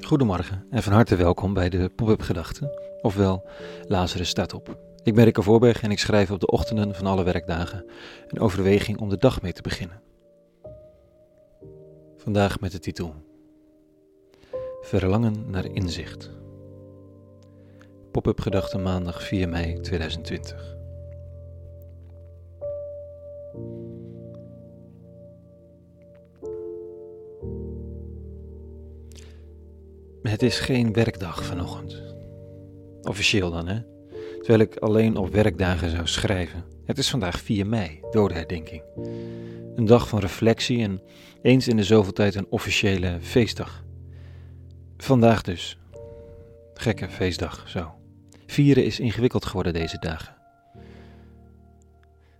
Goedemorgen en van harte welkom bij de Pop-up Gedachten, ofwel Lazarus staat op. Ik ben Rikke Voorberg en ik schrijf op de ochtenden van alle werkdagen een overweging om de dag mee te beginnen. Vandaag met de titel Verlangen naar inzicht. Pop-up Gedachten maandag 4 mei 2020. Het is geen werkdag vanochtend. Officieel dan, hè? Terwijl ik alleen op werkdagen zou schrijven. Het is vandaag 4 mei, dodenherdenking. Een dag van reflectie en eens in de zoveel tijd een officiële feestdag. Vandaag dus. Gekke feestdag, zo. Vieren is ingewikkeld geworden deze dagen.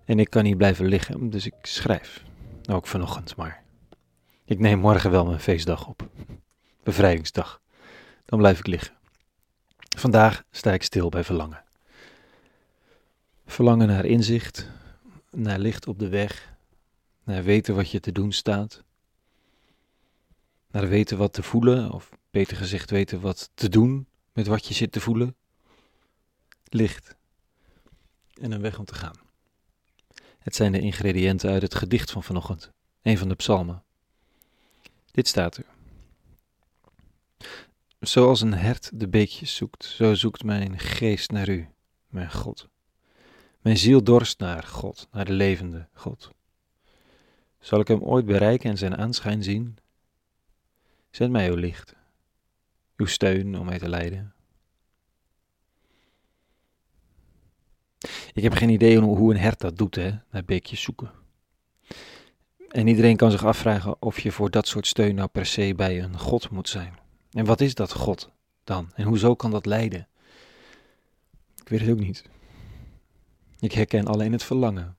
En ik kan niet blijven liggen, dus ik schrijf. Ook vanochtend maar. Ik neem morgen wel mijn feestdag op. Bevrijdingsdag dan blijf ik liggen. Vandaag sta ik stil bij verlangen. Verlangen naar inzicht, naar licht op de weg, naar weten wat je te doen staat, naar weten wat te voelen, of beter gezegd weten wat te doen met wat je zit te voelen. Licht en een weg om te gaan. Het zijn de ingrediënten uit het gedicht van vanochtend, een van de psalmen. Dit staat er. Zoals een hert de beekjes zoekt, zo zoekt mijn geest naar u, mijn God. Mijn ziel dorst naar God, naar de levende God. Zal ik hem ooit bereiken en zijn aanschijn zien? Zend mij uw licht, uw steun om mij te leiden. Ik heb geen idee hoe een hert dat doet, hè, naar beekjes zoeken. En iedereen kan zich afvragen of je voor dat soort steun nou per se bij een God moet zijn. En wat is dat God dan? En hoezo kan dat leiden? Ik weet het ook niet. Ik herken alleen het verlangen.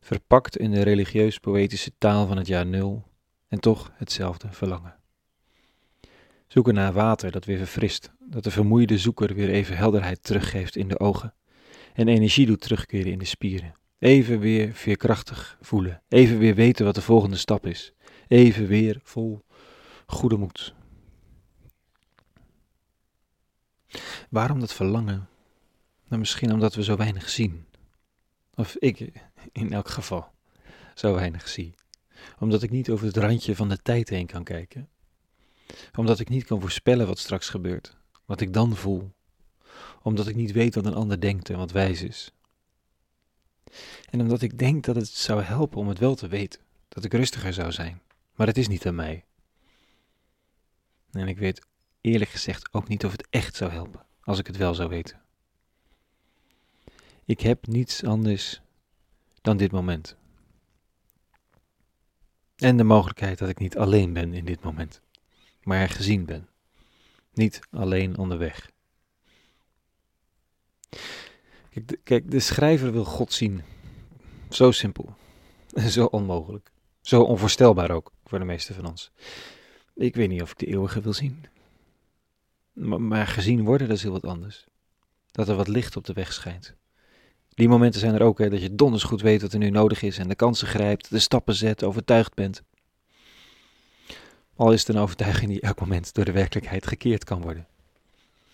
Verpakt in de religieus-poëtische taal van het jaar nul en toch hetzelfde verlangen. Zoeken naar water dat weer verfrist, dat de vermoeide zoeker weer even helderheid teruggeeft in de ogen en energie doet terugkeren in de spieren. Even weer veerkrachtig voelen, even weer weten wat de volgende stap is, even weer vol goede moed. Waarom dat verlangen? Nou, misschien omdat we zo weinig zien. Of ik in elk geval zo weinig zie. Omdat ik niet over het randje van de tijd heen kan kijken. Omdat ik niet kan voorspellen wat straks gebeurt, wat ik dan voel. Omdat ik niet weet wat een ander denkt en wat wijs is. En omdat ik denk dat het zou helpen om het wel te weten, dat ik rustiger zou zijn. Maar het is niet aan mij. En ik weet eerlijk gezegd ook niet of het echt zou helpen als ik het wel zou weten. Ik heb niets anders dan dit moment. En de mogelijkheid dat ik niet alleen ben in dit moment, maar gezien ben. Niet alleen onderweg. Kijk de, kijk, de schrijver wil God zien. Zo simpel. Zo onmogelijk. Zo onvoorstelbaar ook voor de meeste van ons. Ik weet niet of ik de eeuwige wil zien. Maar, gezien worden, dat is heel wat anders. Dat er wat licht op de weg schijnt. Die momenten zijn er ook, hè, dat je donders goed weet wat er nu nodig is en de kansen grijpt, de stappen zet, overtuigd bent. Al is het een overtuiging die elk moment door de werkelijkheid gekeerd kan worden.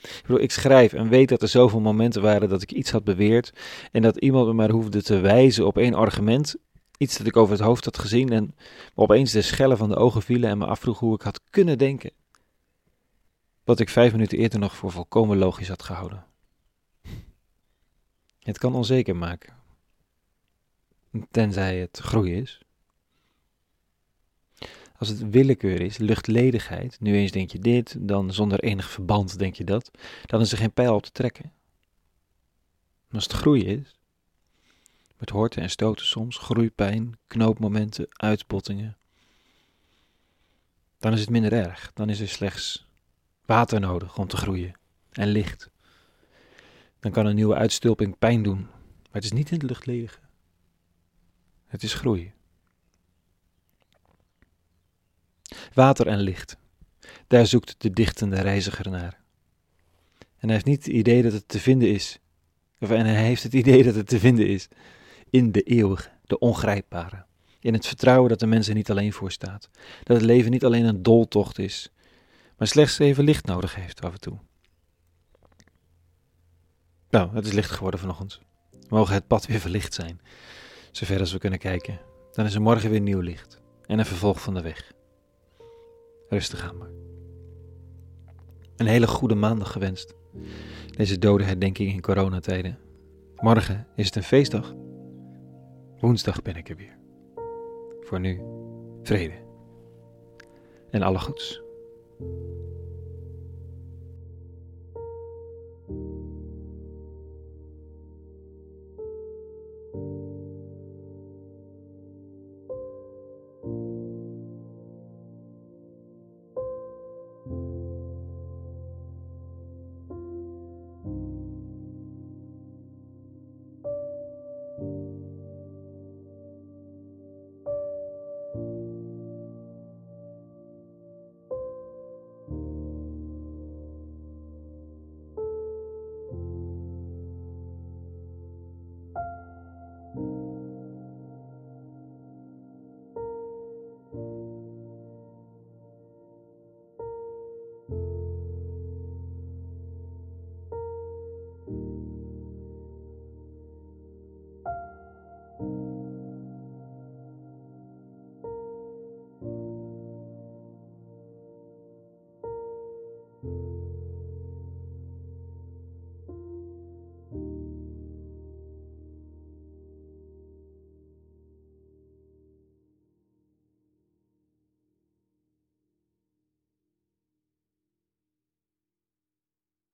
Ik, bedoel, ik schrijf en weet dat er zoveel momenten waren dat ik iets had beweerd en dat iemand me maar hoefde te wijzen op één argument, iets dat ik over het hoofd had gezien en me opeens de schellen van de ogen vielen en me afvroeg hoe ik had kunnen denken wat ik vijf minuten eerder nog voor volkomen logisch had gehouden. Het kan onzeker maken, tenzij het groei is. Als het willekeur is, luchtledigheid, nu eens denk je dit, dan zonder enig verband denk je dat, dan is er geen pijl op te trekken. als het groei is, met horten en stoten soms, groeipijn, knoopmomenten, uitbottingen, dan is het minder erg. Dan is er slechts water nodig om te groeien en licht. Dan kan een nieuwe uitstulping pijn doen, maar het is niet in de lucht ledige. Het is groeien. Water en licht, daar zoekt de dichtende reiziger naar. En hij heeft niet het idee dat het te vinden is, of en hij heeft het idee dat het te vinden is in de eeuwige, de ongrijpbare. In het vertrouwen dat de mens er niet alleen voor staat. Dat het leven niet alleen een doltocht is, maar slechts even licht nodig heeft af en toe. Nou, het is licht geworden vanochtend. Mogen het pad weer verlicht zijn, zover als we kunnen kijken. Dan is er morgen weer nieuw licht en een vervolg van de weg. Rustig aan maar. Een hele goede maandag gewenst. Deze dode herdenking in coronatijden. Morgen is het een feestdag. Woensdag ben ik er weer. Voor nu, vrede. En alle goeds. thank you